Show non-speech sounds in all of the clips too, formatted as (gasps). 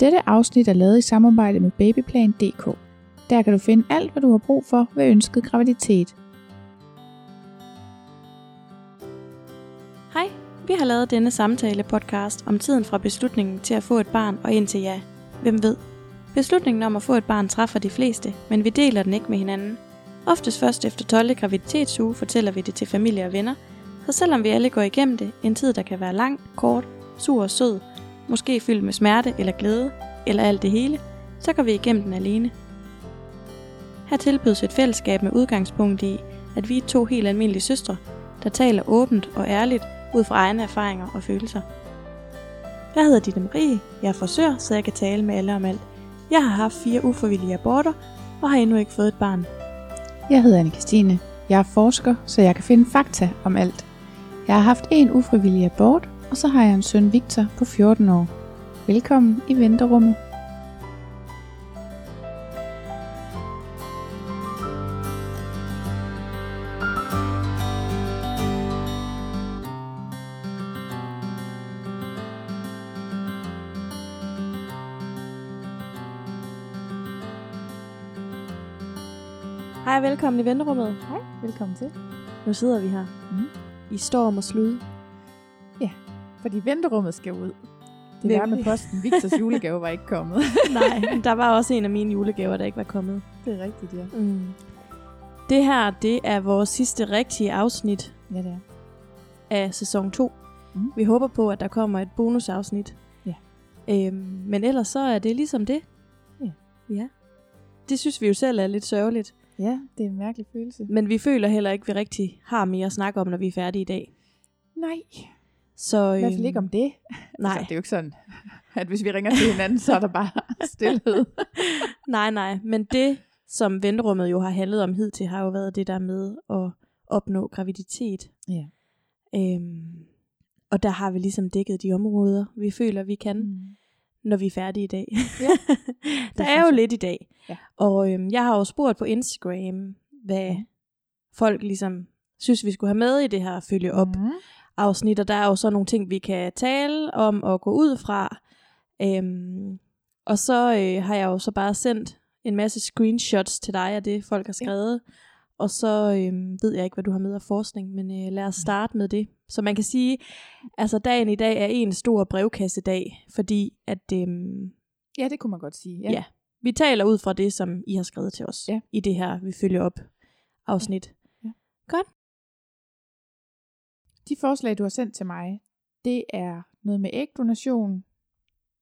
Dette afsnit er lavet i samarbejde med babyplan.dk. Der kan du finde alt, hvad du har brug for ved ønsket graviditet. Hej, vi har lavet denne samtale podcast om tiden fra beslutningen til at få et barn og indtil ja. Hvem ved? Beslutningen om at få et barn træffer de fleste, men vi deler den ikke med hinanden. Oftest først efter 12. graviditetsuge fortæller vi det til familie og venner, så selvom vi alle går igennem det, en tid der kan være lang, kort, sur og sød, måske fyldt med smerte eller glæde, eller alt det hele, så går vi igennem den alene. Her tilbydes et fællesskab med udgangspunkt i, at vi er to helt almindelige søstre, der taler åbent og ærligt ud fra egne erfaringer og følelser. Jeg hedder Ditte Marie, jeg er frisør, så jeg kan tale med alle om alt. Jeg har haft fire uforvillige aborter, og har endnu ikke fået et barn. Jeg hedder anne Christine. Jeg er forsker, så jeg kan finde fakta om alt. Jeg har haft en ufrivillig abort, og så har jeg en søn Victor på 14 år. Velkommen i venterummet. Hej og velkommen i venterummet. Hej, velkommen til. Nu sidder vi her Mm. i storm og slud. Fordi venterummet skal ud. Det der med Nemlig. posten. Victors julegave var ikke kommet. (laughs) Nej, der var også en af mine julegaver, der ikke var kommet. det er rigtigt, ja. Mm. Det her, det er vores sidste rigtige afsnit Ja, det er. af sæson 2. Mm. Vi håber på, at der kommer et bonusafsnit. Ja. Øhm, men ellers så er det ligesom det. Ja. Ja. Det synes vi jo selv er lidt sørgeligt. Ja, det er en mærkelig følelse. Men vi føler heller ikke, at vi rigtig har mere at snakke om, når vi er færdige i dag. Nej, Så, i hvert fald ikke om det. (laughs) Nej, Altså, det er jo ikke sådan, at hvis vi ringer til hinanden, så er der bare (laughs) stillhed. (laughs) nej, nej. Men det, som venterummet jo har handlet om hidtil, har jo været det der med at opnå graviditet. Ja. Øhm, og der har vi ligesom dækket de områder, vi føler, vi kan, mm. Når vi er færdige i dag. Ja, der er jo jeg. lidt i dag. Ja. Og øhm, jeg har jo spurgt på Instagram, hvad folk ligesom synes, vi skulle have med i det her følge op Mm. Afsnit. Og der er jo så nogle ting, vi kan tale om og gå ud fra. Øhm, og så øh, har jeg jo så bare sendt en masse screenshots til dig af det, folk har skrevet. Og så øh, ved jeg ikke, hvad du har med af forskning, men øh, lad os starte med det. Så man kan sige, altså dagen i dag er en stor brevkassedag, fordi at øh, Ja, det kunne man godt sige. ja. ja, vi taler ud fra det, som I har skrevet til os Ja. i det her, vi følger op afsnit. Ja. Godt. De forslag, du har sendt til mig, det er noget med ægdonation,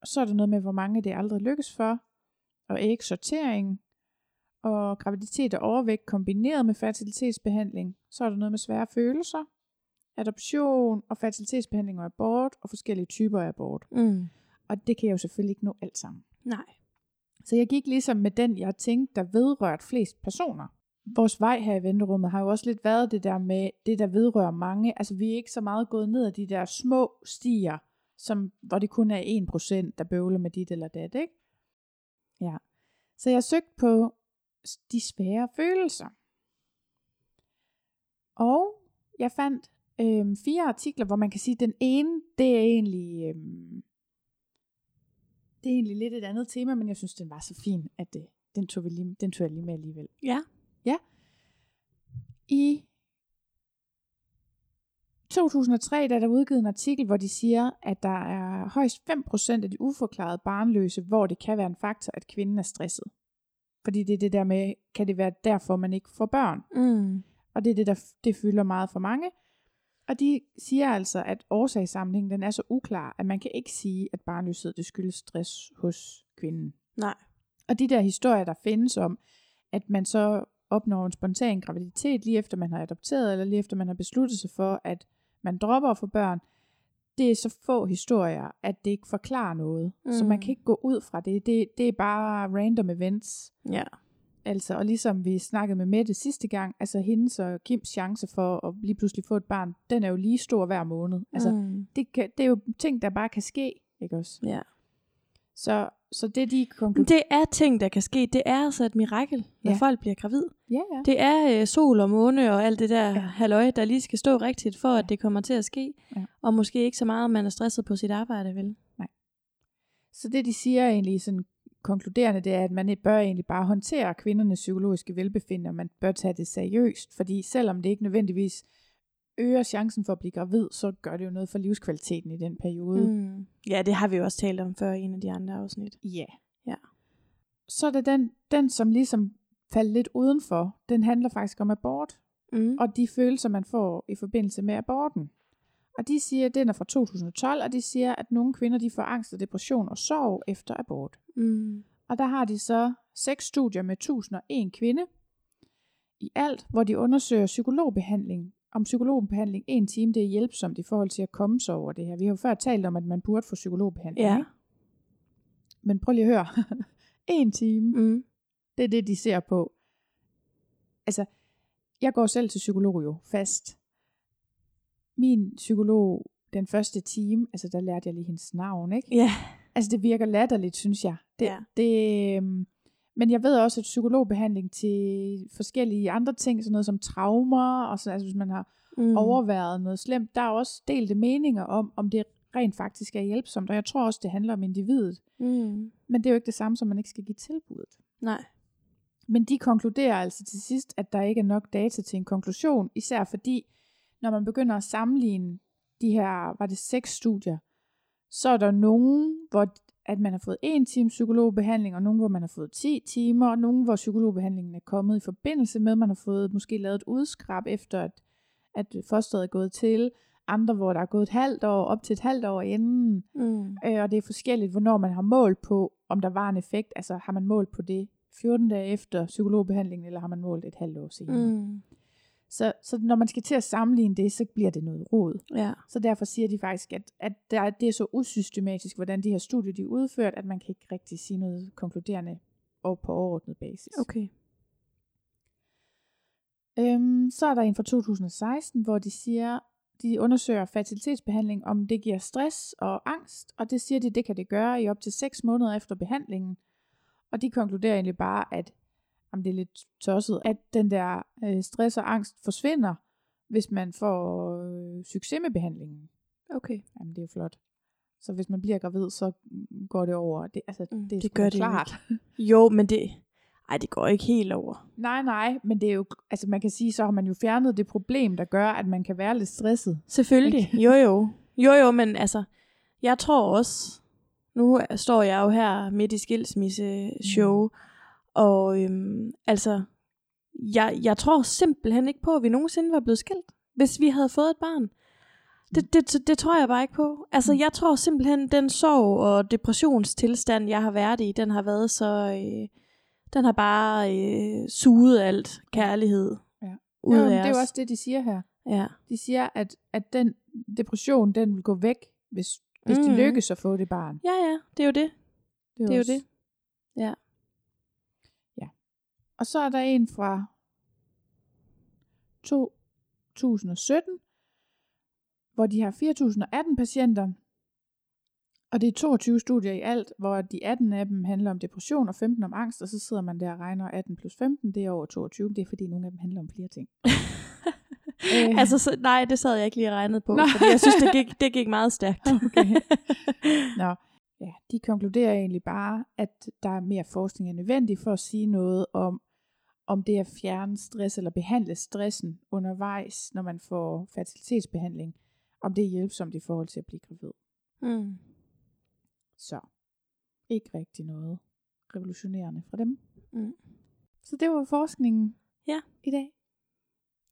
og så er der noget med, hvor mange det aldrig lykkes for, og ægsortering, og graviditet og overvægt kombineret med fertilitetsbehandling. Så er der noget med svære følelser, adoption og fertilitetsbehandling og abort, og forskellige typer af abort. Mm. Og det kan jeg jo selvfølgelig ikke nå alt sammen. Nej. Så jeg gik ligesom med den, jeg tænkte, der vedrørte flest personer. Vores vej her i venterummet har jo også lidt været det der med det, der vedrører mange. Altså vi er ikke så meget gået ned ad de der små stier, som, hvor det kun er 1%, der bøvler med dit eller dat, ikke? Ja. Så jeg søgte på de svære følelser. Og jeg fandt øhm, fire artikler, hvor man kan sige, at den ene, det er egentlig... Øhm, det er egentlig lidt et andet tema, men jeg synes, den var så fin, at det, den, tog vi lige, den tog jeg lige med alligevel. Ja. I 2003 der er der udgivet en artikel, hvor de siger, at der er højst 5% af de uforklarede barnløse, hvor det kan være en faktor, at kvinden er stresset. Fordi det er det der med, kan det være derfor, man ikke får børn? Mm. Og det er det, der det fylder meget for mange. Og de siger altså, at årsagssamlingen den er så uklar, at man kan ikke sige, at barnløshed det skyldes stress hos kvinden. Nej. Og de der historier, der findes om, at man så opnår en spontan graviditet, lige efter man har adopteret, eller lige efter man har besluttet sig for, at man dropper at få børn, det er så få historier, at det ikke forklarer noget. Mm. Så man Mm. kan ikke gå ud fra det. det. Det er bare random events. Ja. Altså, og ligesom vi snakkede med Mette sidste gang, altså hendes og Kims chance for at lige pludselig få et barn, den er jo lige stor hver måned. Altså, mm. det, kan, det er jo ting, der bare kan ske, ikke også? ja. Så, så det de konkluderer... Det er ting, der kan ske. Det er altså et mirakel, når Ja. folk bliver gravid. Ja, ja. Det er øh, sol og måne og alt det der Ja. ja. halløj, der lige skal stå rigtigt, for at det kommer til at ske. Ja. Og måske ikke så meget, man er stresset på sit arbejde, vel? Så det, de siger egentlig sådan konkluderende, det er, at man bør egentlig bare håndtere kvindernes psykologiske velbefindende, og man bør tage det seriøst, fordi selvom det ikke nødvendigvis øger chancen for at blive gravid, så gør det jo noget for livskvaliteten i den periode. Mm. Ja, det har vi jo også talt om før i en af de andre afsnit. Ja. Ja. Så er det den, den, som ligesom faldt lidt udenfor, den handler faktisk om abort, Mm. og de følelser, man får i forbindelse med aborten. Og de siger, at den er fra 2012, og de siger, at nogle kvinder de får angst og depression og sorg efter abort. Mm. Og der har de så seks studier med 1001 kvinde i alt, hvor de undersøger psykologbehandling. Om psykologbehandling en time, det er hjælpsomt i forhold til at komme sig over det her. Vi har jo før talt om, at man burde få psykologbehandling. Ja. ikke? Men prøv lige at høre. (laughs) en time, Mm. det er det, de ser på. Altså, jeg går selv til psykolog jo, fast. Min psykolog, den første time, altså der lærte jeg lige hendes navn, ikke? Ja. Altså det virker latterligt, synes jeg. Det, Ja. det, øhm, men jeg ved også, at psykologbehandling til forskellige andre ting, sådan noget som traumer, og så, altså hvis man har mm. overværet noget slemt, der er også delte meninger om, om det rent faktisk er hjælpsomt, og jeg tror også, det handler om individet. Mm. Men det er jo ikke det samme, som man ikke skal give tilbuddet. Nej. Men de konkluderer altså til sidst, at der ikke er nok data til en konklusion, især fordi, når man begynder at sammenligne de her, var det seks studier, så er der nogen, hvor at man har fået en time psykologbehandling, og nogen, hvor man har fået 10 timer, og nogen, hvor psykologbehandlingen er kommet i forbindelse med, at man har fået måske lavet et udskrab efter, at, at fosteret er gået til, andre, hvor der er gået et halvt år, op til et halvt år inden, Mm. Øh, og det er forskelligt, hvornår man har målt på, om der var en effekt. Altså har man målt på det 14 dage efter psykologbehandlingen, eller har man målt et halvt år senere. Mm. Så, så når man skal til at sammenligne det, så bliver det noget råd. Ja. Så derfor siger de faktisk, at, at der, er- det er så usystematisk, hvordan de her studier de er udført, at man kan ikke rigtig sige noget konkluderende og på overordnet basis. Okay. Øhm, så er der en fra 2016, hvor de siger, de undersøger fertilitetsbehandling, om det giver stress og angst, og det siger de, det kan det gøre i op til 6 måneder efter behandlingen. Og de konkluderer egentlig bare, at om det er lidt tosset, at den der øh, stress og angst forsvinder, hvis man får øh, succes med behandlingen. Okay. Jamen, det er jo flot. Så hvis man bliver gravid, så går det over. Det, altså, Mm, det, er det gør det klart. Jo, men det... Ej, det går ikke helt over. Nej, nej, men det er jo, altså man kan sige, så har man jo fjernet det problem, der gør, at man kan være lidt stresset. Selvfølgelig. Jo, jo. Jo, jo, men altså, jeg tror også, nu står jeg jo her midt i skilsmisse-show, mm. Og øhm, altså, jeg, jeg tror simpelthen ikke på, at vi nogensinde var blevet skilt, hvis vi havde fået et barn. Det, det, det tror jeg bare ikke på. Altså, jeg tror simpelthen, den sorg og depressionstilstand, jeg har været i, den har været så... Øh, den har bare øh, suget alt kærlighed Ja. ud jo, af det er jo også det, de siger her. Ja. De siger, at, at den depression, den vil gå væk, hvis, hvis mm. Mhm. de lykkes at få det barn. ja, ja, det er jo det. Det er jo også- det. Ja. Og så er der en fra 2017, hvor de har 4.018 patienter, og det er 22 studier i alt, hvor de 18 af dem handler om depression og 15 om angst, og så sidder man der og regner 18 plus 15, det er over 22. Det er fordi nogle af dem handler om flere ting. (laughs) Øh. altså, så, nej, det sad jeg ikke lige regnet på, fordi jeg synes, det gik, det gik meget stærkt. (laughs) Okay. Nå, ja, de konkluderer egentlig bare, at der er mere forskning er nødvendig for at sige noget om, om det at fjerne stress eller behandle stressen undervejs, når man får fertilitetsbehandling, om det er hjælpsomt i forhold til at blive gravid. Mm. Så, ikke rigtig noget revolutionerende fra dem. Mm. Så det var forskningen Ja. i dag.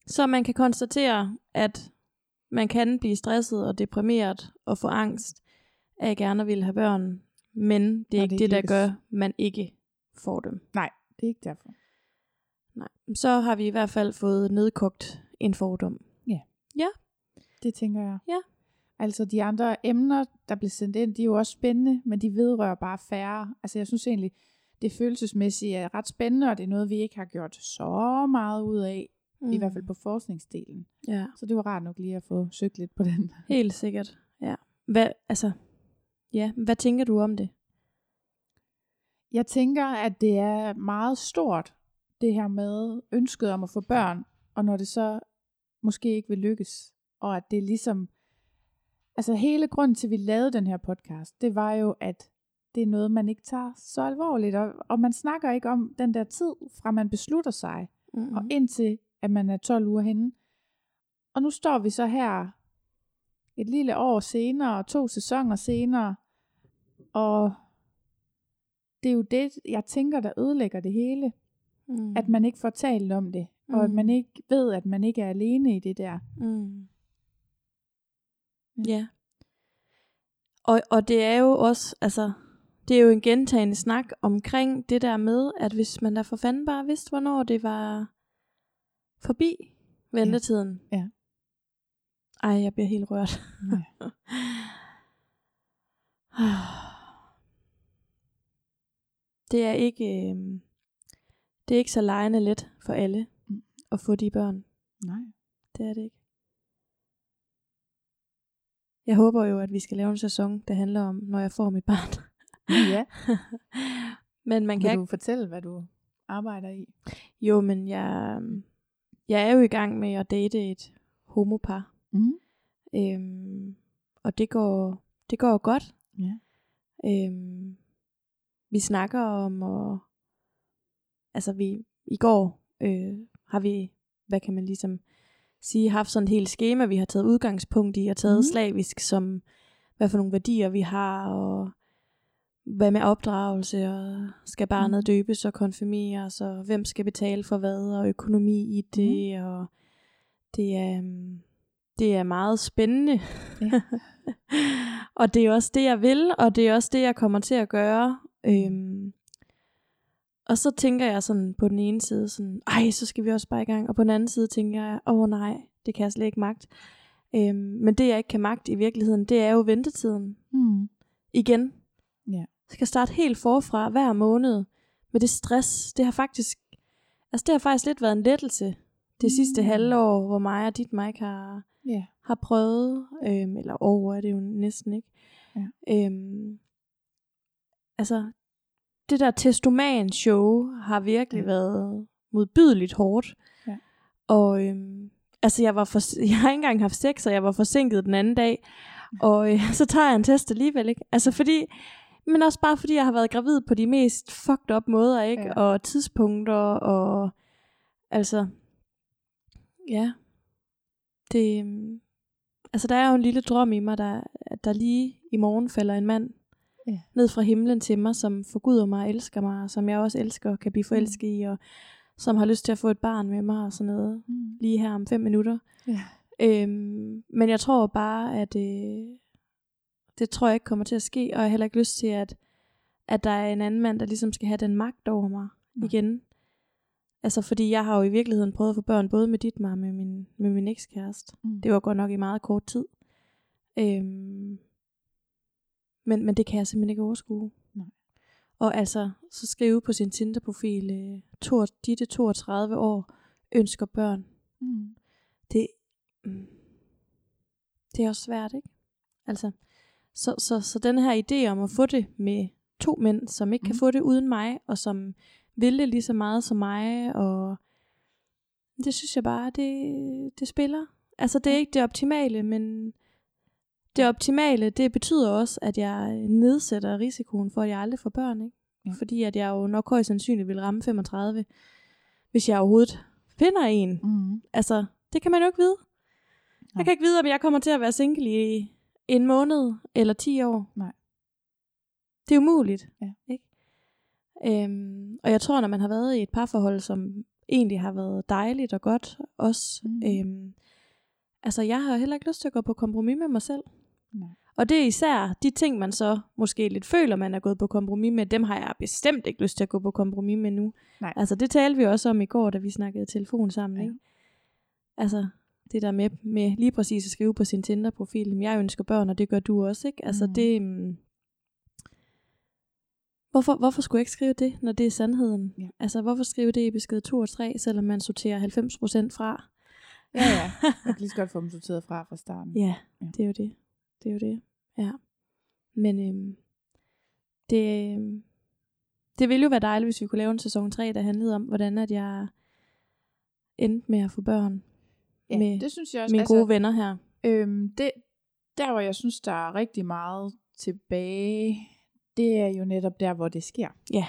Så man kan konstatere, at man kan blive stresset og deprimeret og få angst af gerne ville have børn, men det er Når ikke det det, der lykkes. gør, man ikke får dem. Nej, det er ikke derfor. Nej. Så har vi i hvert fald fået nedkogt en fordom. Det tænker jeg. Ja. Altså de andre emner, der blev sendt ind, de er jo også spændende, men de vedrører bare færre. Altså jeg synes egentlig, det følelsesmæssige er ret spændende, og det er noget, vi ikke har gjort så meget ud af, mm. i hvert fald på forskningsdelen. Ja, Så det var rart nok lige at få søgt lidt på den. (laughs) helt sikkert. Ja. Hvad, altså, ja, hvad tænker du om det? Jeg tænker, at det er meget stort, det her med ønsket om at få børn, og når det så måske ikke vil lykkes, og at det er ligesom, altså hele grunden til, at vi lavede den her podcast, det var jo, at det er noget, man ikke tager så alvorligt, og, og man snakker ikke om den der tid, fra man beslutter sig, Mm-hmm. og indtil at man er 12 uger henne. Og nu står vi så her et lille år senere, to sæsoner senere, og det er jo det, jeg tænker, der ødelægger det hele. Mm. At man ikke får talt om det, mm. og at man Mm. ikke ved, at man ikke er alene i det der. Mm. Ja. Ja. Og, og det er jo også, altså, det er jo en gentagende snak omkring det der med, at hvis man da for fanden bare vidste, hvornår det var forbi ventetiden. Ja. Ej, jeg bliver helt rørt. Nej. (sighs) Det er ikke, øh, det er ikke så lejende let for alle Mm. at få de børn. Nej. Det er det ikke. Jeg håber jo, at vi skal lave en sæson, der handler om, når jeg får mit barn. Ja. (laughs) men man kan Kan du fortælle, hvad du arbejder i? Jo, men jeg, jeg er jo i gang med at date et homopar. Mm. Øhm, og det går, det går godt. Ja. Øhm, vi snakker om, og altså vi, i går øh, har vi, hvad kan man ligesom sige, haft sådan et helt schema, vi har taget udgangspunkt i, og taget Mhm. mm. slavisk som, hvad for nogle værdier vi har, og hvad med opdragelse, og skal barnet Mhm. døbes og konfirmeres, og hvem skal betale for hvad, og økonomi i det, Mhm. og det er, øhm, det er meget spændende. Ja. (laughs) og det er også det, jeg vil, og det er også det, jeg kommer til at gøre. Øhm, og så tænker jeg sådan på den ene side, sådan, ej, så skal vi også bare i gang. Og på den anden side tænker jeg, åh nej, det kan jeg slet ikke magt. Øhm, men det, jeg ikke kan magt i virkeligheden, det er jo ventetiden. Mm. Igen. Ja. Jeg skal starte helt forfra hver måned med det stress. Det har faktisk, altså det har faktisk lidt været en lettelse det sidste Mm. halvår, hvor mig og dit Mike har, Ja. har prøvet, øhm, eller over er det jo næsten ikke. Ja. Øhm, altså, det der testoman-show har virkelig Ja. været modbydeligt hårdt. Ja. Og øhm, altså, jeg, var for, (laughs) jeg har ikke engang haft sex, og jeg var forsinket den anden dag. Og øh, (laughs) så tager jeg en test alligevel, ikke? Altså fordi, men også bare fordi jeg har været gravid på de mest fucked up måder, ikke? Ja. Og tidspunkter, og altså, ja, det, øhm, altså der er jo en lille drøm i mig, der, der lige i morgen falder en mand Ja. ned fra himlen til mig, som forguder mig og elsker mig, og som jeg også elsker og kan blive forelsket i, og som har lyst til at få et barn med mig og sådan noget, Mm. lige her om fem minutter. Ja. Øhm, men jeg tror bare, at øh, det tror jeg ikke kommer til at ske, og jeg har heller ikke lyst til, at, at der er en anden mand, der ligesom skal have den magt over mig Nej. igen. Altså fordi jeg har jo i virkeligheden prøvet at få børn, både med dit og med min, med min ekskæreste. Mm. Det var godt nok i meget kort tid. Øhm, men, men det kan jeg simpelthen ikke overskue. Nej. Og altså, så skrive på sin Tinder-profil, øh, Tor, Ditte 32 år, ønsker børn. Mm. Det, mm, det er også svært, ikke? Altså, så, så, så den her idé om at få det med to mænd, som ikke mm. kan få det uden mig, og som vil det lige så meget som mig, og det synes jeg bare, det, det spiller. Altså, det er ikke det optimale, men det optimale, det betyder også, at jeg nedsætter risikoen for, at jeg aldrig får børn, ikke? Ja. Fordi at jeg jo nok højst sandsynligt vil ramme 35, hvis jeg overhovedet finder en. Mm. Altså, det kan man jo ikke vide. Nej. Jeg kan ikke vide, om jeg kommer til at være single i en måned eller 10 år. Nej. Det er umuligt. Ja. Ikke? Øhm, og jeg tror, når man har været i et parforhold, som egentlig har været dejligt og godt også, Mm. øhm, altså jeg har heller ikke lyst til at gå på kompromis med mig selv. Nej. Og det er især de ting, man så måske lidt føler, man er gået på kompromis med, dem har jeg bestemt ikke lyst til at gå på kompromis med nu. Nej. Altså det talte vi også om i går, da vi snakkede telefon sammen. Ja. Ikke? Altså det der med, med lige præcis at skrive på sin Tinder-profil, "Jamen, jeg ønsker børn, og det gør du også. ikke? Altså Mhm. det... Um, hvorfor, hvorfor skulle jeg ikke skrive det, når det er sandheden? Ja. Altså hvorfor skrive det i besked 2 og 3, selvom man sorterer 90% fra? Ja, ja. Jeg (laughs) kan lige så godt få dem sorteret fra fra starten. Ja, Ja. det er jo det. Det er jo det. Ja. Men øhm, det, øhm, det ville jo være dejligt, hvis vi kunne lave en sæson 3, der handlede om, hvordan at jeg endte med at få børn ja med det synes jeg også. mine gode venner her. Øhm, det, der hvor jeg synes, der er rigtig meget tilbage, det er jo netop der, hvor det sker. Ja.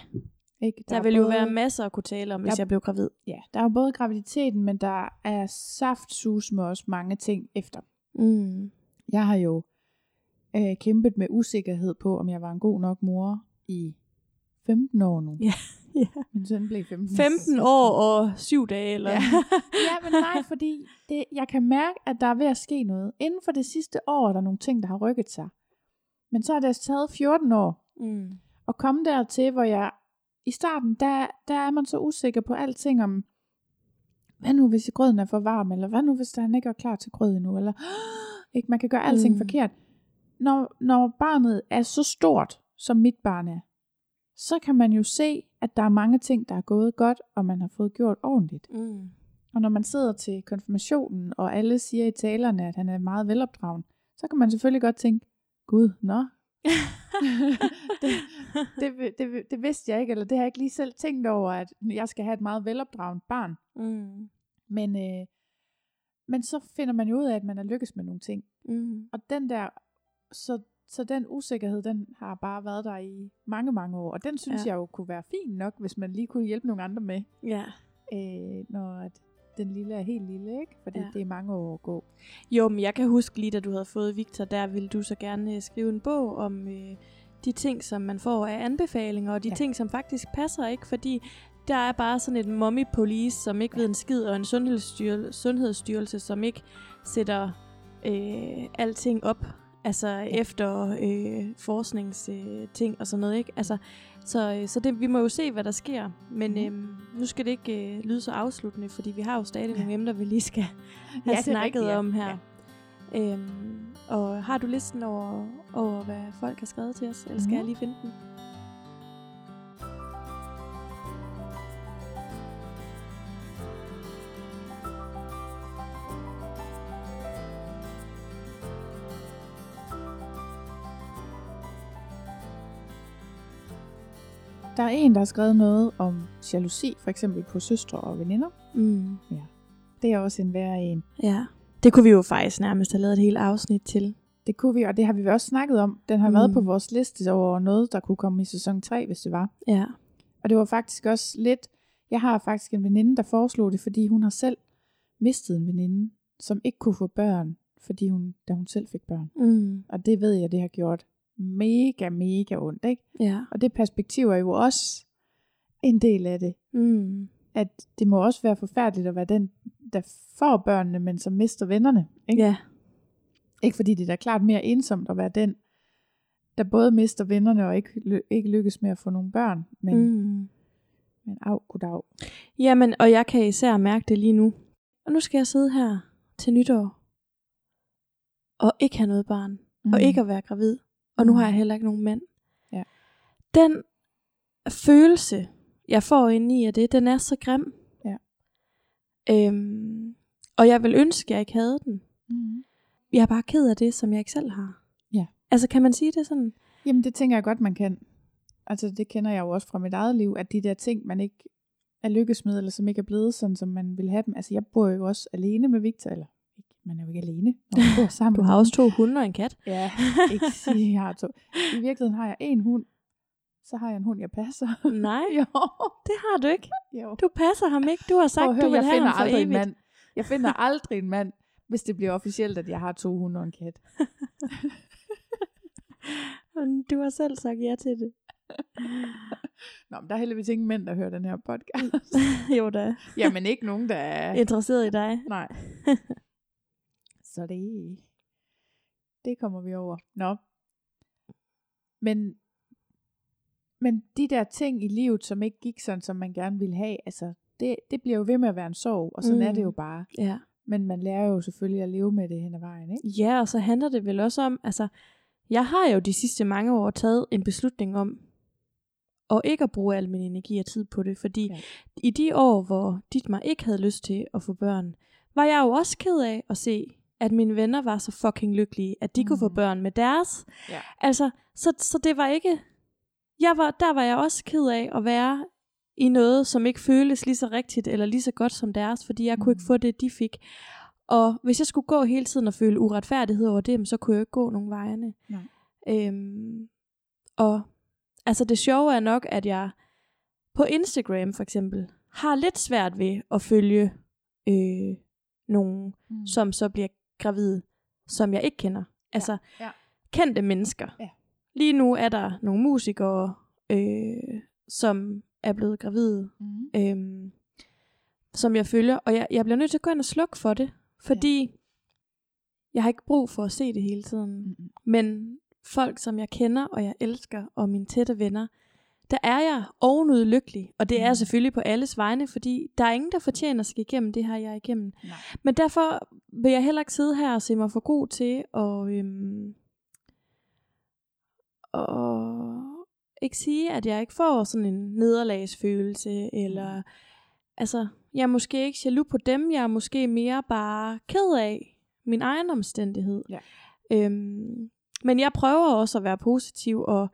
Ikke? Der, er vil jo både- være masser at kunne tale om, hvis Der- jeg blev gravid. Ja, der er jo både graviditeten, men der er saftsus med også mange ting efter. Mm. Jeg har jo øh, kæmpet med usikkerhed på, om jeg var en god nok mor i 15 år nu. Ja. (laughs) ja. Min søn blev 15. 15 år og 7 dage, eller? Ja. ja, men nej, fordi det, jeg kan mærke, at der er ved at ske noget. Inden for det sidste år er der nogle ting, der har rykket sig. Men så har det taget 14 år mm. at komme dertil, hvor jeg i starten, der, der er man så usikker på alting om, hvad nu hvis grøden er for varm, eller hvad nu hvis der ikke er klar til grød endnu, eller (gasps) ikke, man kan gøre alting mm. forkert. Når, når barnet er så stort, som mit barn er, så kan man jo se, at der er mange ting, der er gået godt, og man har fået gjort ordentligt. Mm. Og når man sidder til konfirmationen, og alle siger i talerne, at han er meget velopdragen, så kan man selvfølgelig godt tænke, Gud, nå, (laughs) det, det, det, det vidste jeg ikke, eller det har jeg ikke lige selv tænkt over, at jeg skal have et meget velopdraget barn. mm. Men, øh, men så finder man jo ud af, at man er lykkes med nogle ting. Mm. Og den der, så, så den usikkerhed, den har bare været der i mange, mange år. Og den synes Ja. jeg jo kunne være fin nok, hvis man lige kunne hjælpe nogle andre med, Ja. øh, når at den lille er helt lille, ikke? Fordi Ja. det er mange år at gå. Jo, men jeg kan huske lige, da du havde fået Victor, der ville du så gerne øh, skrive en bog om øh, de ting, som man får af anbefalinger, og de ja. Ting, som faktisk passer ikke, fordi der er bare sådan et mommy police, som ikke ved en skid, og en sundhedsstyr- sundhedsstyrelse, som ikke sætter øh, alting op, altså ja. efter øh, forskningsting øh, ting og sådan noget, ikke? Altså, så øh, så det, vi må jo se, hvad der sker, men Mhm. øh, nu skal det ikke øh, lyde så afsluttende, fordi vi har jo stadig nogle emner, vi lige skal have er snakket rigtigt, ja. om her. Ja. Øhm, og har du listen over, over, hvad folk har skrevet til os? Eller skal Mhm. jeg lige finde den? Der er en, der har skrevet noget om jalousi, for eksempel på søstre og veninder. Mm. Det er også en værre en. Ja. Det kunne vi jo faktisk nærmest have lavet et helt afsnit til. Det kunne vi, og det har vi også snakket om. Den har mm. været på vores liste over noget, der kunne komme i sæson 3, hvis det var. Ja. Og det var faktisk også lidt... Jeg har faktisk en veninde, der foreslog det, fordi hun har selv mistet en veninde, som ikke kunne få børn, fordi hun, da hun selv fik børn. Mm. Og det ved jeg, det har gjort mega, mega ondt, ikke? Ja. Og det perspektiv er jo også en del af det. Mm. At det må også være forfærdeligt at være den, der får børnene, men som mister vennerne. Ikke? Ja. ikke fordi det er da klart mere ensomt at være den, der både mister vennerne og ikke, ikke lykkes med at få nogle børn. Men. Mm. men af, goddag. Jamen, og jeg kan især mærke det lige nu. Og nu skal jeg sidde her til nytår. Og ikke have noget barn. Mm. Og ikke at være gravid. Og nu Mm. har jeg heller ikke nogen mand. Ja. Den følelse, jeg får inde i af det, den er så grim. Ja. Øhm, og jeg vil ønske, at jeg ikke havde den. Mm. Jeg er bare ked af det, som jeg ikke selv har. Ja. Altså, kan man sige det sådan? Jamen det tænker jeg godt, man kan. Altså det kender jeg jo også fra mit eget liv, at de der ting, man ikke er lykkes med, eller som ikke er blevet sådan, som man vil have dem. Altså jeg bor jo også alene med Victor, eller man er jo ikke alene, når man bor (laughs) sammen. Du har også to hunde og en kat. Ja, (laughs) ikke sige, jeg har to. I virkeligheden har jeg en hund, så har jeg en hund, jeg passer. (laughs) Nej, jo, det har du ikke. jo. Du passer ham ikke. Du har sagt, høre, du vil jeg have finder ham for aldrig evigt. en mand. Jeg finder aldrig en mand, hvis det bliver officielt, at jeg har to hunde og en kat. Du har selv sagt ja til det. Nå, men der er heldigvis ingen mænd, der hører den her podcast. jo da. Jamen ikke nogen, der er... Interesseret i dig. Nej. Så det... Det kommer vi over. Nå. Men... Men de der ting i livet, som ikke gik sådan, som man gerne ville have, altså, det, det bliver jo ved med at være en sorg, og sådan mm. er det jo Mm. bare. Ja. Men man lærer jo selvfølgelig at leve med det hen ad vejen, ikke? Ja, og så handler det vel også om, altså, jeg har jo de sidste mange år taget en beslutning om, og ikke at bruge al min energi og tid på det, fordi ja. Ja. i de år, hvor Dietmar ikke havde lyst til at få børn, var jeg jo også ked af at se, at mine venner var så fucking lykkelige, at de mm. kunne få Mm. børn med deres. Ja. Altså, så, så det var ikke, jeg var, der var jeg også ked af at være i noget, som ikke føles lige så rigtigt, eller lige så godt som deres, fordi jeg mm. kunne ikke Mm. få det, de fik. Og hvis jeg skulle gå hele tiden og føle uretfærdighed over det, så kunne jeg ikke gå nogen vejene. Nej. Øhm, og altså det sjove er nok, at jeg på Instagram for eksempel, har lidt svært ved at følge øh, nogen, Mm. som så bliver gravide, som jeg ikke kender. Altså ja. kendte mennesker. Ja. Lige nu er der nogle musikere, øh, som er blevet gravide, Mm. øh, som jeg følger, og jeg, jeg bliver nødt til at gå ind og slukke for det, fordi jeg har ikke brug for at se det hele tiden. Mm. Men folk, som jeg kender, og jeg elsker, og mine tætte venner, der er jeg ovenud lykkelig. Og det er jeg Mm. selvfølgelig på alles vegne, fordi der er ingen, der fortjener at skal igennem det her, jeg er igennem. Nej. Men derfor vil jeg heller ikke sidde her og se mig for god til at, øhm, og ikke sige, at jeg ikke får sådan en nederlagsfølelse, eller Mm. altså, jeg er måske ikke jaloux på dem, jeg er måske mere bare ked af min egen omstændighed. Ja. Øhm, men jeg prøver også at være positiv, og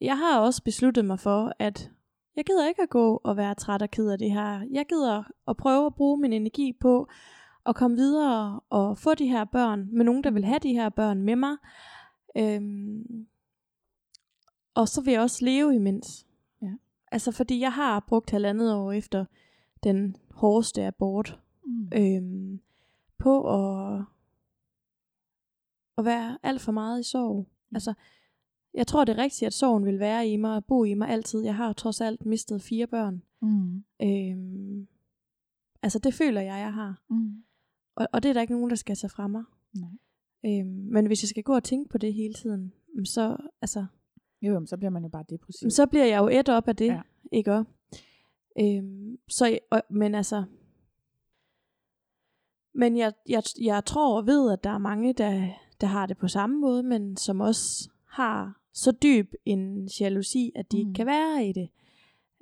jeg har også besluttet mig for, at jeg gider ikke at gå og være træt og ked af det her. Jeg gider at prøve at bruge min energi på at komme videre og få de her børn med nogen, der vil have de her børn med mig. Øhm, og så vil jeg også leve imens. Ja. Altså fordi jeg har brugt halvandet år efter den hårdeste abort Mm. øhm, på at, at være alt for meget i sorg. Altså, jeg tror det er rigtigt, at sorgen vil være i mig og bo i mig altid. Jeg har trods alt mistet fire børn. Mm. Øhm, altså, det føler jeg, jeg har. Mm. Og, og det er der ikke nogen, der skal tage fra mig. Nej. Øhm, men hvis jeg skal gå og tænke på det hele tiden, mm, så, altså, Jo, jo, men så bliver man jo bare depressiv. så bliver jeg jo et op af det. Ja. Ikke også? Øhm, så, og, men altså, men jeg, jeg, jeg tror og ved, at der er mange, der, der har det på samme måde, men som også har så dyb en jalousi, at de mm. Ikke kan være i det.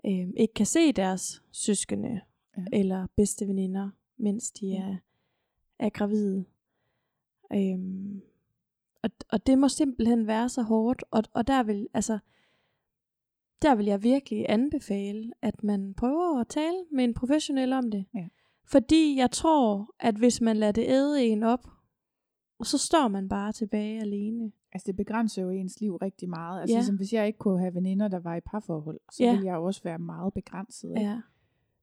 Øhm, ikke kan se deres søskende Ja. eller bedste veninder, mens de er, er gravide. Øhm, og, og det må simpelthen være så hårdt, og, og der vil, altså, der vil jeg virkelig anbefale, at man prøver at tale med en professionel om det. Ja. Fordi jeg tror, at hvis man lader det æde en op, så står man bare tilbage alene. Altså det begrænser jo ens liv rigtig meget. Altså Ja. ligesom hvis jeg ikke kunne have veninder, der var i parforhold, så Ja. ville jeg jo også være meget begrænset. Ikke? Ja.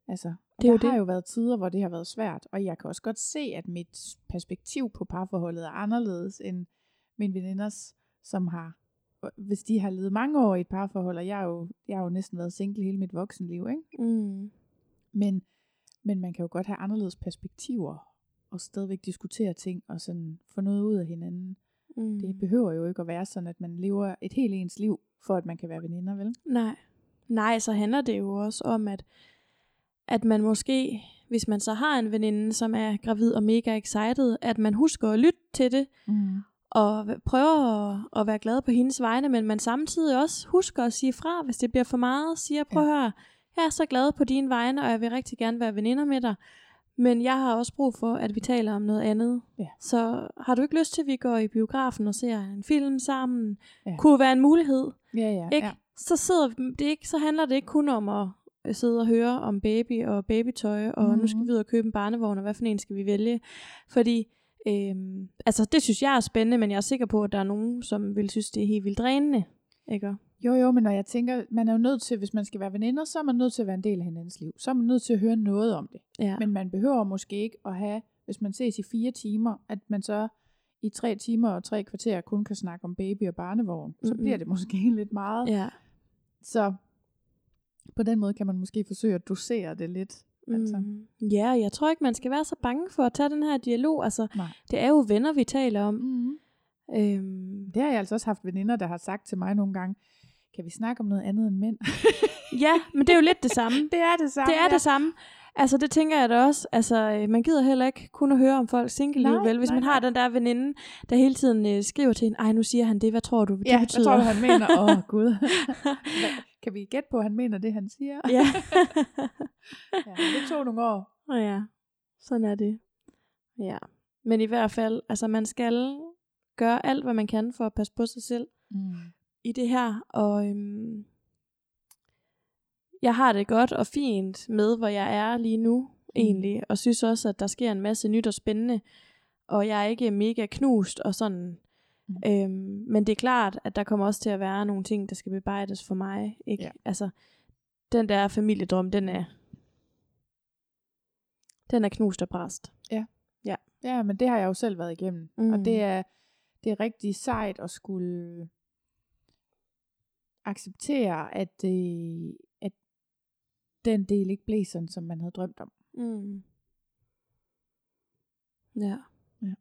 Altså, Det er jo der har det. jo været tider, hvor det har været svært, og jeg kan også godt se, at mit perspektiv på parforholdet er anderledes end mine veninders, som har, hvis de har levet mange år i et parforhold, og jeg er jo, jeg har jo næsten været single hele mit voksenliv, ikke? Mm. Men, men man kan jo godt have anderledes perspektiver, og stadigvæk diskutere ting, og sådan få noget ud af hinanden. Mm. Det behøver jo ikke at være sådan, at man lever et helt ens liv, for at man kan være veninder, vel? Nej. Nej, så handler det jo også om, at, at man måske, hvis man så har en veninde, som er gravid og mega excited, at man husker at lytte til det, Mm. og prøver at, at være glad på hendes vegne, men man samtidig også husker at sige fra, hvis det bliver for meget, siger, prøv ja. at høre, jeg er så glad på dine vegne, og jeg vil rigtig gerne være veninder med dig, men jeg har også brug for, at vi taler om noget andet. Ja. Så har du ikke lyst til, at vi går i biografen og ser en film sammen? Ja. Kunne være en mulighed. Ja, ja. Ikke? ja. Så, sidder det ikke, så handler det ikke kun om at øh, sidde og høre om baby og babytøj, og mm-hmm. nu skal Mhm. vi ud og købe en barnevogn, og hvad for en skal vi vælge? Fordi, øhm, altså det synes jeg er spændende, men jeg er sikker på, at der er nogen, som vil synes, det er helt vildt drænende. Ikke? Jo, jo, men når jeg tænker, man er jo nødt til, hvis man skal være veninder, så er man nødt til at være en del af hinandens liv. Så er man nødt til at høre noget om det. Ja. Men man behøver måske ikke at have, hvis man ses i fire timer, at man så i tre timer og tre kvarter kun kan snakke om baby og barnevogn. Så Mm-mm. bliver det måske (laughs) lidt meget. ja. Så på den måde kan man måske forsøge at dosere det lidt. Altså. Mm. Ja, jeg tror ikke, man skal være så bange for at tage den her dialog. Altså, Nej. det er jo venner, vi taler om. Mm. Øhm, Det har jeg altså også haft veninder, der har sagt til mig nogle gange, kan vi snakke om noget andet end mænd? ja, men det er jo lidt det samme. (laughs) det er det samme. Det er det samme. Altså det tænker jeg da også. Altså øh, man gider heller ikke kun at høre om folks single liv, vel? Hvis nej, man har den der veninde, der hele tiden øh, skriver til hende, ej nu siger han det, hvad tror du, det Ja, betyder? hvad tror du, han mener? (laughs) Åh, oh, Gud. Kan vi gætte på, at han mener det, han siger? ja. (laughs) ja det tog nogle år. Og ja, sådan er det. Ja. Men i hvert fald, altså man skal gøre alt, hvad man kan for at passe på sig selv Mm. I det her. Og øhm, jeg har det godt og fint med, hvor jeg er lige nu egentlig. Og synes også, at der sker en masse nyt og spændende. Og jeg er ikke mega knust og sådan Mm. Øhm, men det er klart, at der kommer også til at være nogle ting, der skal bearbejdes for mig. Ikke? Ja. Altså, den der familiedrøm, den er, den er knust og præst. Ja, men det har jeg jo selv været igennem. Mm. Mm. Og det er, det er rigtig sejt at skulle acceptere, at, øh, at den del ikke blev sådan, som man havde drømt om. Mm. Ja. Ja.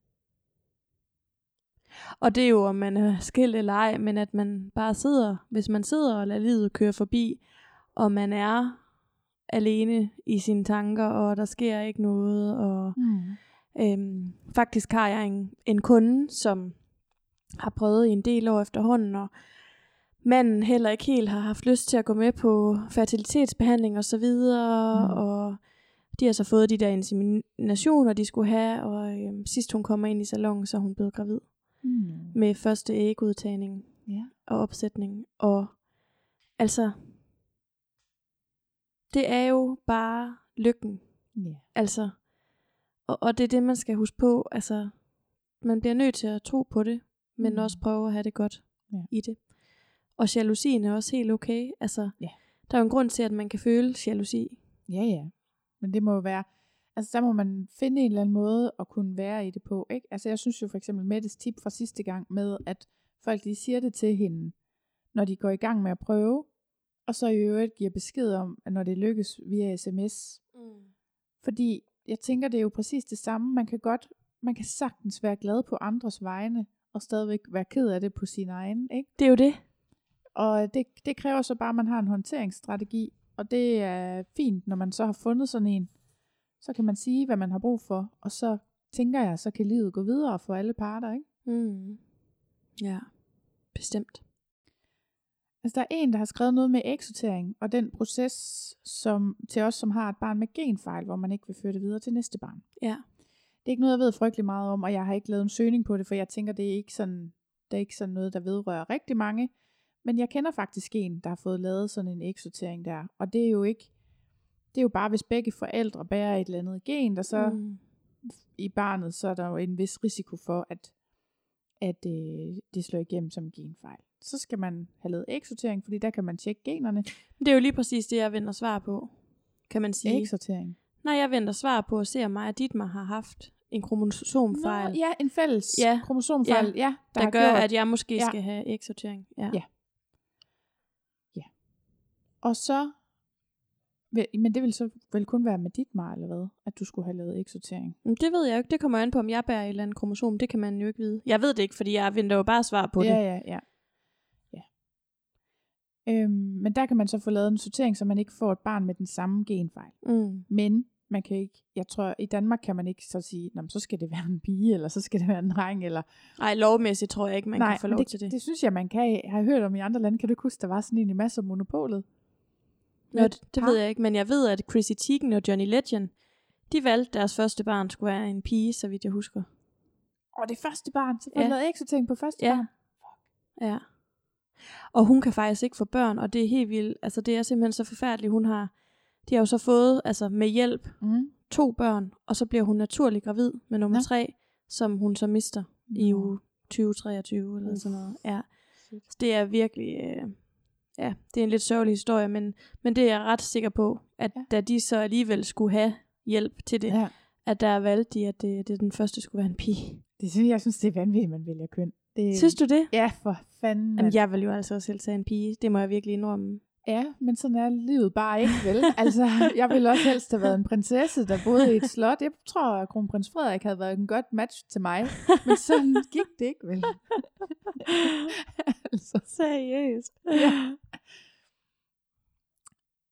Og det er jo, om man er skilt eller ej, men at man bare sidder, hvis man sidder og lader livet køre forbi, og man er alene i sine tanker, og der sker ikke noget, og Mm. Øhm, faktisk har jeg en, en kunde, som har prøvet i en del år efterhånden, og manden heller ikke helt har haft lyst til at gå med på fertilitetsbehandling og så videre, Mm. og de har så fået de der inseminationer, de skulle have, og øhm, sidst hun kommer ind i salongen, så er hun blevet gravid Mm. med første ægudtagning Ja. og opsætning, og altså, det er jo bare lykken, Ja. Altså, og, og det er det, man skal huske på. Altså, man bliver nødt til at tro på det, men mm. også prøve at have det godt Ja. i det. Og jalousien er også helt okay. Altså, Ja. der er jo en grund til, at man kan føle jalousi. Ja, ja. Men det må jo være, altså der må man finde en eller anden måde at kunne være i det på, ikke? Altså jeg synes jo for eksempel Mettes tip fra sidste gang med, at folk de siger det til hende, når de går i gang med at prøve, og så i øvrigt giver besked om, at når det lykkes via sms. Mm. Fordi jeg tænker, det er jo præcis det samme. Man kan godt, man kan sagtens være glad på andres vegne, og stadigvæk være ked af det på sin egen, ikke? Det er jo det. Og det, det kræver så bare, at man har en håndteringsstrategi, og det er fint, når man så har fundet sådan en. Så kan man sige, hvad man har brug for, og så tænker jeg, så kan livet gå videre for alle parter, ikke? Mm. Ja, bestemt. Altså, der er en, der har skrevet noget med eksortering, og den proces som, til os, som har et barn med genfejl, hvor man ikke vil føre det videre til næste barn. Ja. Det er ikke noget, jeg ved frygtelig meget om, og jeg har ikke lavet en søgning på det, for jeg tænker, det er ikke sådan, det er ikke sådan noget, der vedrører rigtig mange. Men jeg kender faktisk en, der har fået lavet sådan en eksortering der, og det er jo ikke, det er jo bare, hvis begge forældre bærer et eller andet gen, der så Mm. i barnet, så er der jo en vis risiko for, at, at øh, det slår igennem som genfejl. Så skal man have lavet eksortering, fordi der kan man tjekke generne. Det er jo lige præcis det, jeg venter svar på, kan man sige. Eksortering. Nej, jeg venter svar på at se, om mig og Dietmar har haft en kromosomfejl, Nå, ja, en fælles Ja. kromosomfejl, ja, ja der, har gør, gjort. at jeg måske Ja. skal have eksortering. Ja. Ja. Og så, men det vil så vel kun være med dit mar, eller hvad? At du skulle have lavet eksortering. Det ved jeg jo ikke. Det kommer an på, om jeg bærer et eller andet kromosom. Det kan man jo ikke vide. Jeg ved det ikke, fordi jeg venter jo bare svar på ja, det. ja, ja, ja. Øhm, men der kan man så få lavet en sortering, så man ikke får et barn med den samme genfejl. Mm. Men man kan ikke, jeg tror, i Danmark kan man ikke så sige, "Nå, så skal det være en pige, eller så skal det være en dreng, eller... Ej, lovmæssigt tror jeg ikke, man Nej, kan få lov det, til det. det synes jeg, man kan. Jeg har hørt om i andre lande, kan du ikke huske, der var sådan en i masser af monopolet? Nå, det, det ved jeg ikke, men jeg ved, at Chrissy Teigen og Johnny Legend, de valgte deres første barn skulle være en pige, så vidt jeg husker. Og det første barn, så får Ja. ja. lavet eksortering på første Ja. barn. Ja. Og hun kan faktisk ikke få børn, og det er helt vildt. Altså, det er simpelthen så forfærdeligt. Hun har, de har jo så fået, altså med hjælp, Mm. to børn, og så bliver hun naturlig gravid med nummer Nå. tre, som hun så mister i Nå. uge 2023 eller sådan noget. Ja. Så det er virkelig, øh, ja, det er en lidt sørgelig historie, men, men det er jeg ret sikker på, at Ja. da de så alligevel skulle have hjælp til det, ja. At der valgte de, at det, det den første skulle være en pige. Det synes, jeg synes, det er vanvittigt, man vælger køn. Det, Synes du det? Ja, for fanden. Jamen, mand. jeg vil jo altså også selv tage en pige. Det må jeg virkelig indrømme. Ja, men sådan er livet bare ikke, vel? altså, jeg ville også helst have været en prinsesse, der boede i et slot. Jeg tror, at kronprins Frederik havde været en godt match til mig. Men sådan gik det ikke, vel? altså, Seriøst. Ja.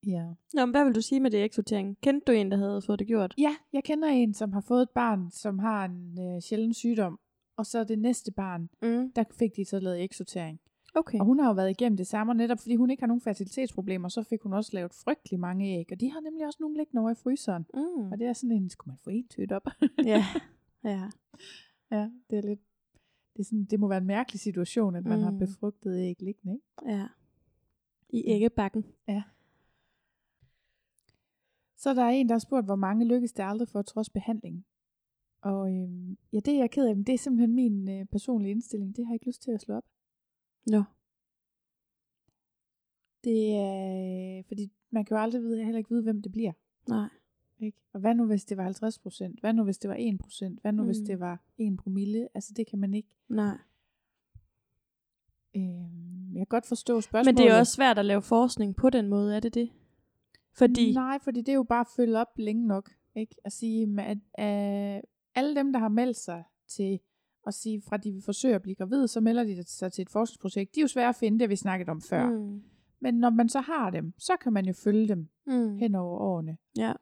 ja. Nå, men hvad vil du sige med det eksortering? Kendte du en, der havde fået det gjort? Ja, jeg kender en, som har fået et barn, som har en øh, sjælden sygdom. Og så det næste barn, Mm. der fik de så lavet eksortering. Okay. Og hun har jo været igennem det samme, og netop fordi hun ikke har nogen fertilitetsproblemer, så fik hun også lavet frygtelig mange æg. Og de har nemlig også nogle liggende over i fryseren. Mm. Og det er sådan en, skulle man få en tødt op? (laughs) Ja. ja. (laughs) ja, det er lidt, det, er sådan, det må være en mærkelig situation, at man mm. har befrugtet æg liggende, ikke? Ja. I æggebakken. Så der er en, der har spurgt, hvor mange lykkes det aldrig for trods behandling. Og øh, ja, det er jeg ked af, men det er simpelthen min øh, personlige indstilling. Det har jeg ikke lyst til at slå op. Nå. Det er, fordi man kan jo aldrig vide, heller ikke vide, hvem det bliver. Nej. Ikke? Og hvad nu, hvis det var 50 procent? Hvad nu, hvis det var 1 procent? Hvad nu, mm. hvis det var 1 promille? Altså, det kan man ikke. Nej. Øh, jeg kan godt forstå spørgsmålet. Men det er også svært at lave forskning på den måde, er det det? Fordi, Nej, fordi det er jo bare at følge op længe nok. Ikke? At sige, at, at alle dem, der har meldt sig til at sige, fra de vil forsøge at blive gravid, så melder de sig til et forskningsprojekt. De er jo svære at finde, det vi snakket om før. Mm, Men når man så har dem, så kan man jo følge dem mm, hen over årene. ja,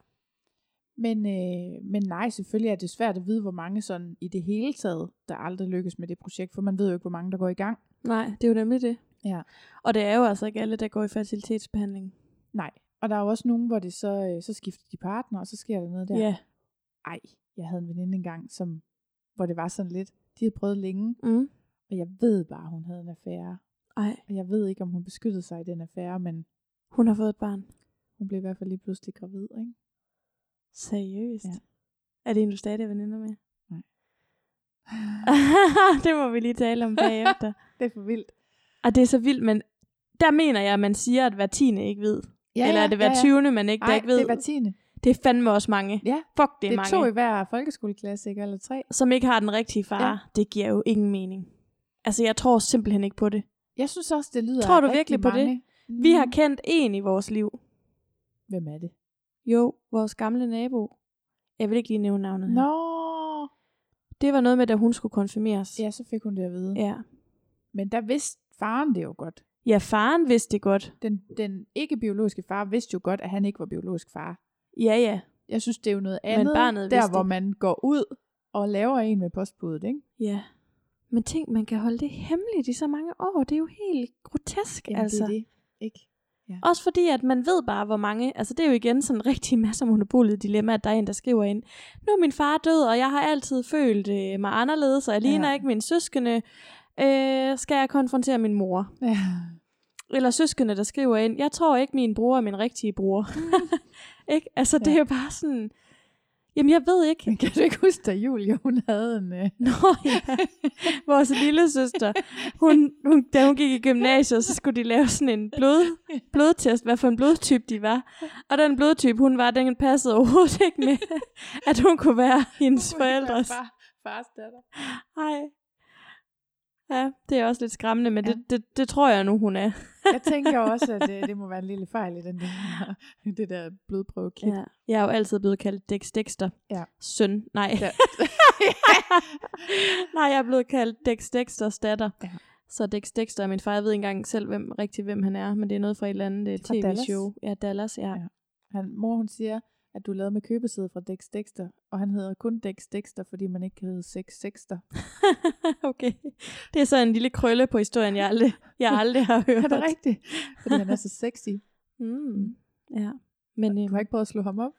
Men, øh, men nej, selvfølgelig er det svært at vide, hvor mange sådan i det hele taget, der aldrig lykkes med det projekt, for man ved jo ikke, hvor mange der går i gang. nej, det er jo nemlig det. Ja. Og det er jo altså ikke alle, der går i fertilitetsbehandling. Nej. Og der er jo også nogen, hvor det så, øh, så skifter de partner, og så sker der noget der. Ja. Ej, jeg havde en veninde engang, som, hvor det var sådan lidt, de havde prøvet længe, Mm. og jeg ved bare, hun havde en affære. Ej, Og jeg ved ikke, om hun beskyttede sig i den affære, men hun har fået et barn. hun blev i hvert fald lige pludselig gravid, ikke? Seriøst? Ja. Ja. Er det en, du stadig er veninder med? Nej. (laughs) det må vi lige tale om bagefter. (laughs) det er for vildt. Og det er så vildt, men der mener jeg, at man siger, at hver tiende ikke ved. Ja, Eller er det hver tyvende, man ikke, der Nej, ikke ved? det er hver tiende. Det er fandme også mange. Ja, Fuck, det er det er mange. to i hver folkeskoleklasse, ikke? Eller tre. Som ikke har den rigtige far. Ja. Det giver jo ingen mening. Altså, jeg tror simpelthen ikke på det. Jeg synes også, det lyder Tror du virkelig på det? mange. Vi har Mm. kendt en i vores liv. Hvem er det? Jo, vores gamle nabo. Jeg vil ikke lige nævne navnet her. Nå! Det var noget med, da hun skulle konfirmeres. Ja, så fik hun det at vide. ja. Men der vidste faren det jo godt. Ja, faren vidste det godt. Den, den ikke-biologiske far vidste jo godt, at han ikke var biologisk far. Ja, ja. Jeg synes, det er jo noget Men andet, barnet der hvor det. man går ud og laver en med postbuddet, ikke? Ja. Men tænk, man kan holde det hemmeligt i så mange år. Det er jo helt grotesk, Jamen, altså. det er det, ikke? Også fordi, at man ved bare, hvor mange... Altså, det er jo igen sådan en rigtig (laughs) masse af monopolet dilemma, at der er en, der skriver ind, nu er min far død, og jeg har altid følt øh, mig anderledes, og jeg ligner Ja. ja. ikke mine søskende. Øh, skal jeg konfrontere min mor? Ja. Eller søskende, der skriver ind, jeg tror ikke, min bror er min rigtige bror. (laughs) ikke? Altså, det Ja. er jo bare sådan... Jamen, jeg ved ikke. Men kan du ikke huske, da Julia, hun havde en... Øh... Nå ja, (laughs) vores lille søster, hun, hun, da hun gik i gymnasiet, så skulle de lave sådan en blod, blodtest, hvad for en blodtype de var. Og den blodtype, hun var, den passede overhovedet ikke med, (laughs) at hun kunne være hendes forældres. Far, fars datter. Ej. Ja, det er også lidt skræmmende, men Ja. det, det, det tror jeg nu, hun er. Jeg tænker også, at det, det må være en lille fejl i den der, det der blodprøvekit. Ja. Jeg er jo altid blevet kaldt Dex Dexter. Ja. Søn. Nej. Ja. (laughs) Nej, jeg er blevet kaldt Dex Dexters datter. Ja. Så Dex Dexter er min far. Jeg ved ikke engang selv hvem, rigtig, hvem han er, men det er noget fra et eller andet øh, tv-show. Ja, Dallas, ja. Ja. Han, mor hun siger, at du lavet med købesæde fra Dex Dexter, og han hedder kun Dex Dexter, fordi man ikke kan hedde Sex Sexter. (laughs) okay. Det er så en lille krølle på historien, jeg aldrig, jeg aldrig har hørt. (laughs) Er det rigtigt? Fordi han er så sexy. Mm. Ja. Men, Du øhm, har ikke prøvet at slå ham op?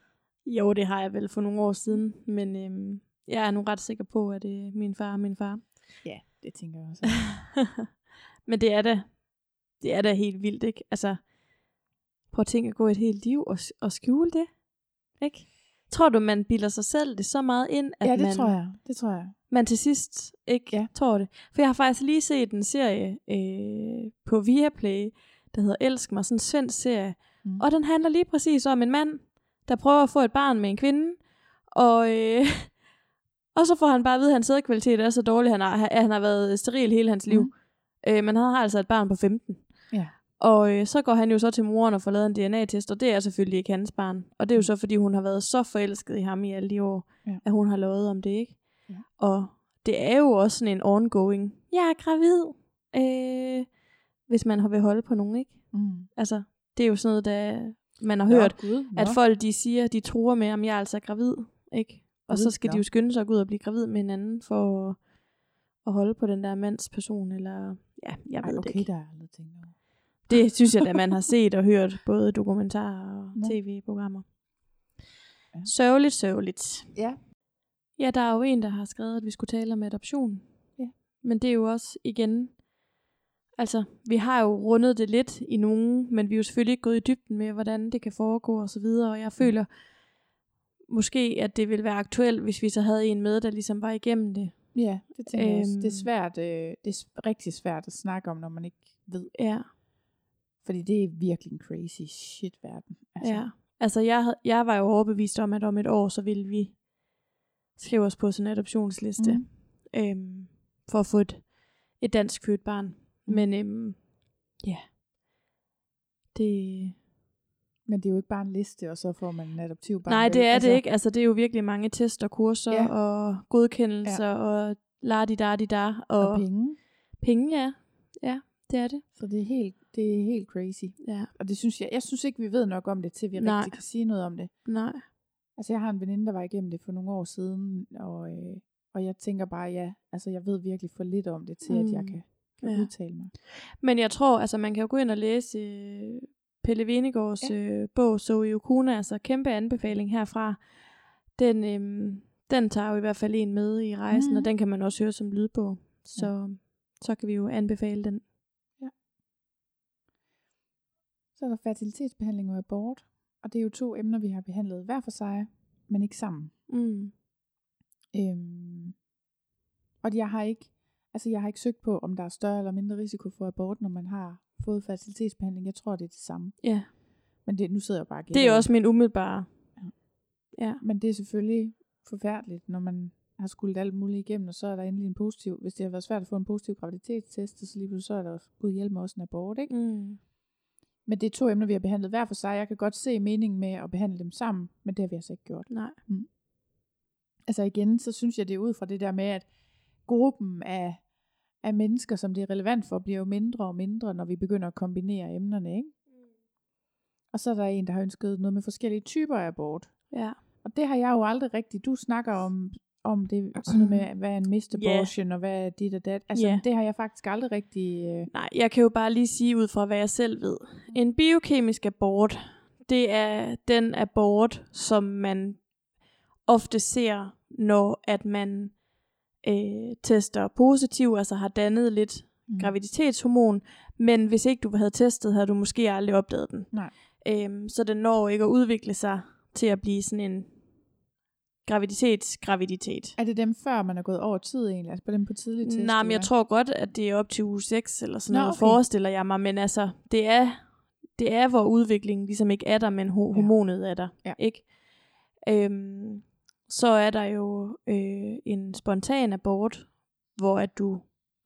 jo, det har jeg vel for nogle år siden, men øhm, jeg er nu ret sikker på, at det er min far og min far. Ja, det tænker jeg også. (laughs) Men det er da, det er da helt vildt, ikke? Altså, prøv at tænke at gå et helt liv og, og skjule det, ikke? Tror du, man bilder sig selv det så meget ind, at ja, det man, tror jeg. Det tror jeg. man til sidst ikke Ja. ja. tror det? For jeg har faktisk lige set en serie øh, på Viaplay, der hedder Elsk mig, sådan en svensk serie, Mm. og den handler lige præcis om en mand, der prøver at få et barn med en kvinde, og, øh, (laughs) og så får han bare at vide, at hans sædkvalitet er så dårlig, han har, at han har været steril hele hans liv. Mm. Øh, men han har altså et barn på 15. Ja. Og øh, så går han jo så til moren og får lavet en DNA-test, og det er selvfølgelig ikke hans barn. Og det er jo så, fordi hun har været så forelsket i ham i alle de år, Ja. at hun har lovet om det, ikke? Ja. Og det er jo også sådan en ongoing, jeg er gravid, øh, hvis man har vil holde på nogen, ikke? Mm. Altså, det er jo sådan noget, der man har Nå, hørt, Gud, nå. at folk de siger, de tror med, om jeg er altså gravid, ikke? Og så Gud, skal de nå. jo skynde sig at gå ud og blive gravid med hinanden, for at, holde på den der mands person, eller ja, jeg Ej, ved okay, det ikke. der aldrig tænkt over. Det synes jeg, at man har set og hørt, både dokumentarer og Nå. tv-programmer. Ja. Sørgeligt, sørgeligt. Ja. Ja, der er jo en, der har skrevet, at vi skulle tale om adoption. Ja. Men det er jo også igen, altså vi har jo rundet det lidt i nogen, men vi er jo selvfølgelig ikke gået i dybden med, hvordan det kan foregå og så videre, og jeg føler, måske, at det ville være aktuelt, hvis vi så havde en med, der ligesom var igennem det. Ja, det tænker jeg også. Det er Øhm. svært, øh, det er rigtig svært at snakke om, når man ikke ved. Ja, Fordi det er virkelig en crazy shit verden. Altså, ja. Altså, jeg, havde- jeg var jo overbevist om, at om et år, så ville vi skrive os på sådan en adoptionsliste. Mhm. Mm. Øhm, for at få et, et dansk født barn. Men øhm, ja, det... Men det er jo ikke bare en liste, og så får man en adoptiv barn. Nej, det er altså, det ikke. Altså, det er jo virkelig mange tester, kurser ja. og godkendelser ja. og la di da di da og, Og penge. penge, ja. Ja, det er det. Så det er helt, det er helt crazy. Ja, Og det synes jeg, jeg synes ikke, vi ved nok om det, til vi Nej. rigtig kan sige noget om det. nej. Altså, jeg har en veninde, der var igennem det for nogle år siden, og, øh, og jeg tænker bare, ja, altså, jeg ved virkelig for lidt om det, til mm. at jeg Mm. kan, kan Ja. udtale mig. Men jeg tror, altså man kan jo gå ind og læse øh, Pelle Venegårds Ja. ja. øh, bog, Zoe Okuna, altså kæmpe anbefaling herfra. Den, øh, den tager jo i hvert fald en med i rejsen, mm. og den kan man også høre som lydbog. Så, så kan vi jo anbefale den. Så er der fertilitetsbehandling og abort, og det er jo to emner, vi har behandlet hver for sig, men ikke sammen. Mm. Øhm, og jeg har ikke, altså jeg har ikke søgt på, om der er større eller mindre risiko for abort, når man har fået fertilitetsbehandling. Jeg tror, det er det samme. Ja, Men det, nu sidder jeg bare og det er også min umiddelbare. Ja. Men det er selvfølgelig forfærdeligt, når man har skulle alt muligt igennem, og så er der endelig en positiv, hvis det har været svært at få en positiv graviditetstest, så lige pludselig så er der gud hjælp med også en abort, ikke? Mm. Men det er to emner, vi har behandlet hver for sig. Jeg kan godt se meningen med at behandle dem sammen, men det har vi altså ikke gjort. Nej. Altså igen, så synes jeg, det er ud fra det der med, at gruppen af, af mennesker, som det er relevant for, bliver jo mindre og mindre, når vi begynder at kombinere emnerne, ikke? Og så er der en, der har ønsket noget med forskellige typer af abort. Ja. Og det har jeg jo aldrig rigtigt. Du snakker om, om det, sådan noget med, hvad er en missed abortion, og hvad er dit og dat. Altså, Ja. det har jeg faktisk aldrig rigtig... Øh, Nej, jeg kan jo bare lige sige ud fra, hvad jeg selv ved. En biokemisk abort, det er den abort, som man ofte ser, når at man øh, tester positiv, altså har dannet lidt mm. graviditetshormon, men hvis ikke du havde testet, havde du måske aldrig opdaget den. Nej. Øhm, så den når ikke at udvikle sig til at blive sådan en graviditetsgraviditet. Er det dem før, man er gået over tid egentlig? Altså på dem på tidlig test? Nej, men jeg tror godt, at det er op til uge 6 eller sådan Nå, noget, okay. forestiller jeg mig. Men altså, det er, det er hvor udviklingen ligesom ikke er der, men ho- Ja. hormonet er der. Ja. Ikke? Øhm, så er der jo øh, en spontan abort, hvor at du,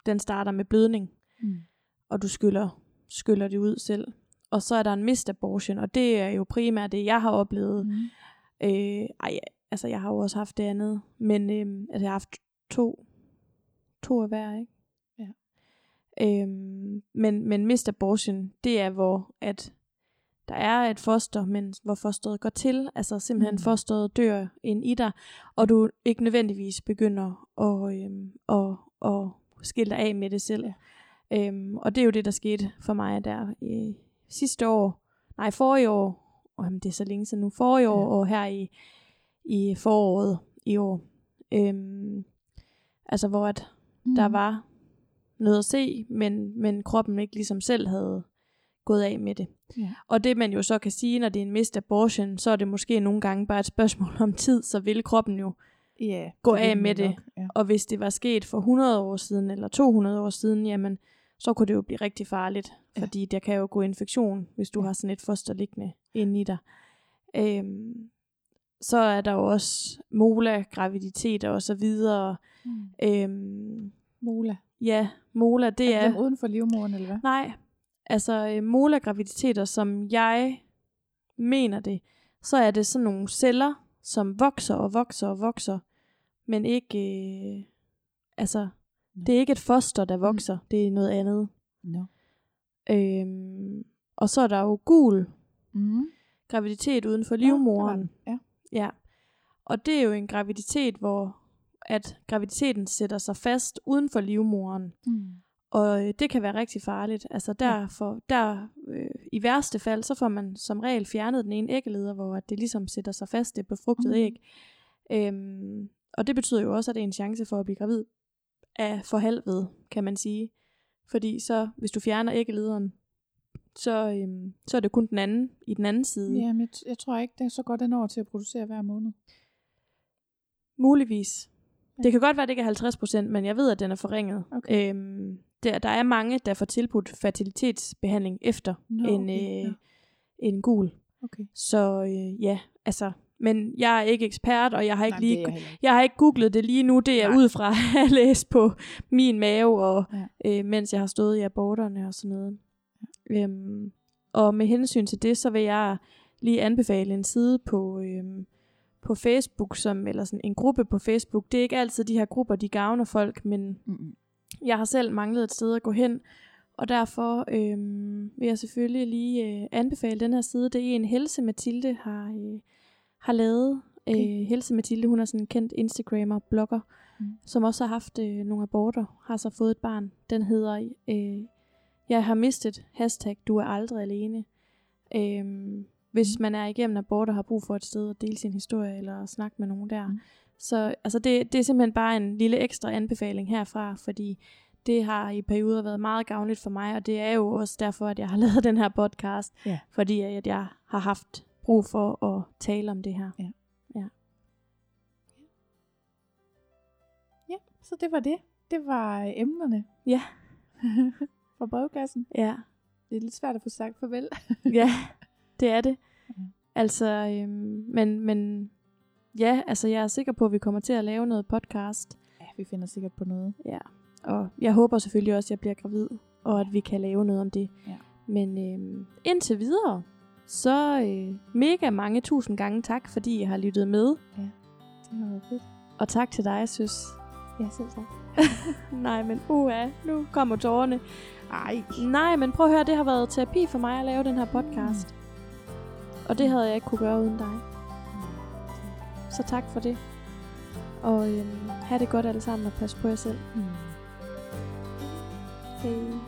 den starter med blødning, Mm. og du skyller, skyller det ud selv. Og så er der en missed abortion, og det er jo primært det, jeg har oplevet. Mm. Øh, ej, altså jeg har jo også haft det andet, men øh, altså, jeg har haft to, to af hver, ikke? Ja. Øhm, men, men missed abortion, det er hvor, at der er et foster, men hvor fosteret går til, altså simpelthen Mm. mm. fosteret dør ind i dig, og du ikke nødvendigvis begynder at, øhm, at, at skille dig af med det selv. Ja. Øhm, og det er jo det, der skete for mig der i sidste år, nej, forrige år, og jamen, det er så længe siden nu, forrige år Ja. og her i, i foråret i år. Øhm, altså hvor at Mm. der var noget at se, men, men kroppen ikke ligesom selv havde gået af med det. Ja. Og det man jo så kan sige, når det er en missed abortion, så er det måske nogle gange bare et spørgsmål om tid, så vil kroppen jo. Ja, gå af med det. nok, Ja. Og hvis det var sket for 100 år siden eller 200 år siden, jamen så kunne det jo blive rigtig farligt, Ja. fordi der kan jo gå infektion, hvis du Ja. har sådan et foster liggende inde i dig. Øhm, så er der jo også mola-graviditeter og så videre. Mm. Øhm, Mola. ja, mola, det er er... dem uden for livmoderen, eller hvad? Nej, altså øh, mola-graviditeter, som jeg mener det, så er det sådan nogle celler, som vokser og vokser og vokser, men ikke, øh, altså, det er ikke et foster, der vokser, det er noget andet. No. Øhm, og så er der jo gul Mm. graviditet uden for livmoderen. den. Ja. Ja. Og det er jo en graviditet, hvor at graviditeten sætter sig fast uden for livmoderen. Mm. Og øh, det kan være rigtig farligt. Altså derfor, der, øh, i værste fald, så får man som regel fjernet den ene æggeleder, hvor det ligesom sætter sig fast, det befrugtede Mhm. æg. Øhm, og det betyder jo også, at det er en chance for at blive gravid af for halved, kan man sige. Fordi så, hvis du fjerner æggelederen, så, øhm, så er det kun den anden i den anden side. Jamen, jeg, jeg tror ikke, det er så godt den over til at producere hver måned. Muligvis. Ja. Det kan godt være, at det ikke er 50%, men jeg ved, at den er forringet. Okay. Øhm, der, der er mange, der får tilbudt fertilitetsbehandling efter Nå, en, okay, øh, en gul. Okay. Så øh, ja, altså, men jeg er ikke ekspert, og jeg har ikke Nej, lige jeg heller jeg har ikke googlet det lige nu, det er Nej. ud fra at (laughs) læst på min mave, og Ja. øh, mens jeg har stået i aborterne og sådan noget. Øhm, og med hensyn til det, så vil jeg lige anbefale en side på, øhm, på Facebook, som, eller sådan en gruppe på Facebook. Det er ikke altid de her grupper, de gavner folk, men Mm-mm. jeg har selv manglet et sted at gå hen, og derfor øhm, vil jeg selvfølgelig lige øh, anbefale den her side. Det er en Helse Mathilde har, øh, har lavet. Okay. Øh, Helse Mathilde, hun er sådan en kendt Instagrammer, blogger, Mm. mm. som også har haft øh, nogle aborter, har så fået et barn. Den hedder, øh, jeg har mistet, hashtag, du er aldrig alene. Øhm, hvis man er igennem abort og har brug for et sted at dele sin historie, eller snakke med nogen der. Mm. Mm. Så altså det, det er simpelthen bare en lille ekstra anbefaling herfra, fordi det har i perioder været meget gavnligt for mig, og det er jo også derfor, at jeg har (laughs) lavet den her podcast, Ja. fordi at jeg har haft brug for at tale om det her. Ja, så det var det. Det var øh, emnerne Ja, (laughs) fra brevkassen. ja, Det er lidt svært at få sagt farvel. (laughs) ja, det er det. Altså, øhm, men, men ja, altså jeg er sikker på, at vi kommer til at lave noget podcast. Ja, vi finder sikkert på noget. Ja, og jeg håber selvfølgelig også, at jeg bliver gravid, og at vi kan lave noget om det. Ja. Men øhm, indtil videre, så øh, mega mange tusind gange tak, fordi I har lyttet med. Det har været fedt. Og tak til dig, søs. Ja, selv tak. (laughs) Nej, men uha, nu kommer tårerne. Ej. Nej, men prøv at høre, det har været terapi for mig at lave den her podcast. Og det havde jeg ikke kunne gøre uden dig. Så tak for det. Og øhm, have det godt alle sammen og pas på jer selv. Mm. Hej.